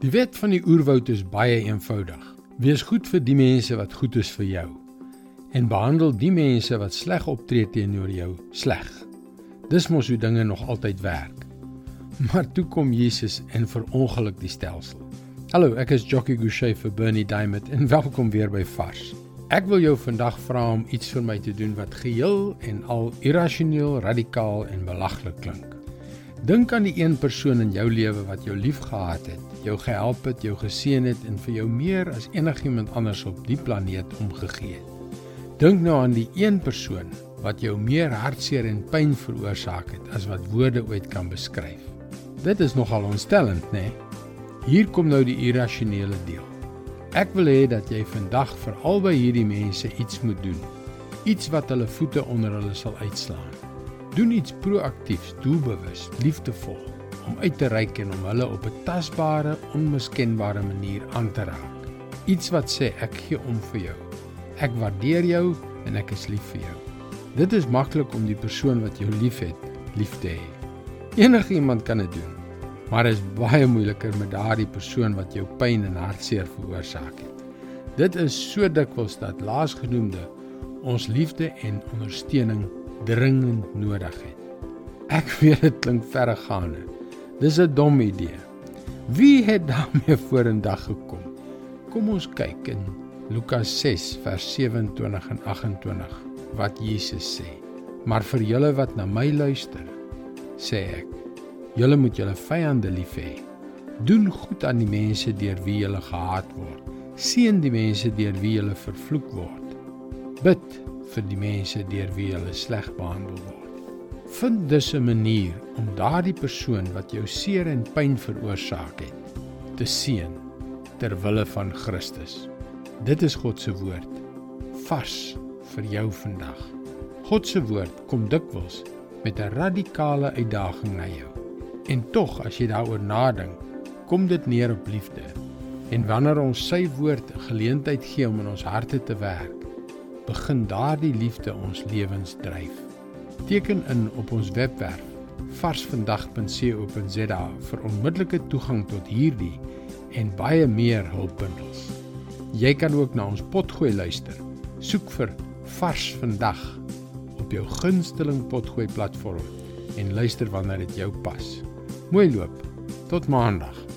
Die wet van die oerwoud is baie eenvoudig. Wees goed vir die mense wat goed is vir jou en behandel die mense wat sleg optree teenoor jou sleg. Dis mos hoe dinge nog altyd werk. Maar toe kom Jesus en verongeluk die stelsel. Hallo, ek is Jockey Gouchee vir Bernie Diamond en welkom weer by Vars. Ek wil jou vandag vra om iets vir my te doen wat geheel en al irrasioneel, radikaal en belaglik klink. Dink aan die een persoon in jou lewe wat jou liefgehad het, jou gehelp het, jou geseën het en vir jou meer as enigiemand anders op die planeet omgegee het. Dink nou aan die een persoon wat jou meer hartseer en pyn veroorsaak het as wat woorde ooit kan beskryf. Dit is nogal ontstellend, né? Nee? Hier kom nou die irrasionele deel. Ek wil hê dat jy vandag vir albei hierdie mense iets moet doen. Iets wat hulle voete onder hulle sal uitslaan. Doen iets proaktiefs, doelbewus, liefdevol om uit te reik en om hulle op 'n tasbare, onmiskenbare manier aan te raak. Iets wat sê ek gee om vir jou. Ek waardeer jou en ek is lief vir jou. Dit is maklik om die persoon wat jou liefhet, lief te hê. Enige iemand kan dit doen. Maar dit is baie moeiliker met daardie persoon wat jou pyn en hartseer veroorsaak het. Dit is so dikwels dat laasgenoemde ons liefde en ondersteuning dringend nodig het. Ek weet dit klink verregaande. Dis 'n dom idee. Wie het daarmee vorendag gekom? Kom ons kyk in Lukas 6 vers 27 en 28 wat Jesus sê. Maar vir julle wat na my luister, sê ek, julle moet julle vyande lief hê. Doen goed aan die mense deur wie julle gehaat word. Seën die mense deur wie julle vervloek word. Bid vir die mense deur wie hulle sleg behandel word. Vind dus 'n manier om daardie persoon wat jou seer en pyn veroorsaak het, te seën ter wille van Christus. Dit is God se woord vars vir jou vandag. God se woord kom dikwels met 'n radikale uitdaging na jou. En tog as jy daaroor nadink, kom dit neer op liefde. En wanneer ons sy woord 'n geleentheid gee om in ons harte te werk, begin daardie liefde ons lewens dryf. Teken in op ons webwerf varsvandag.co.za vir onmiddellike toegang tot hierdie en baie meer hulpbundels. Jy kan ook na ons potgooi luister. Soek vir Vars Vandag op jou gunsteling potgooi platform en luister wanneer dit jou pas. Mooi loop. Tot maandag.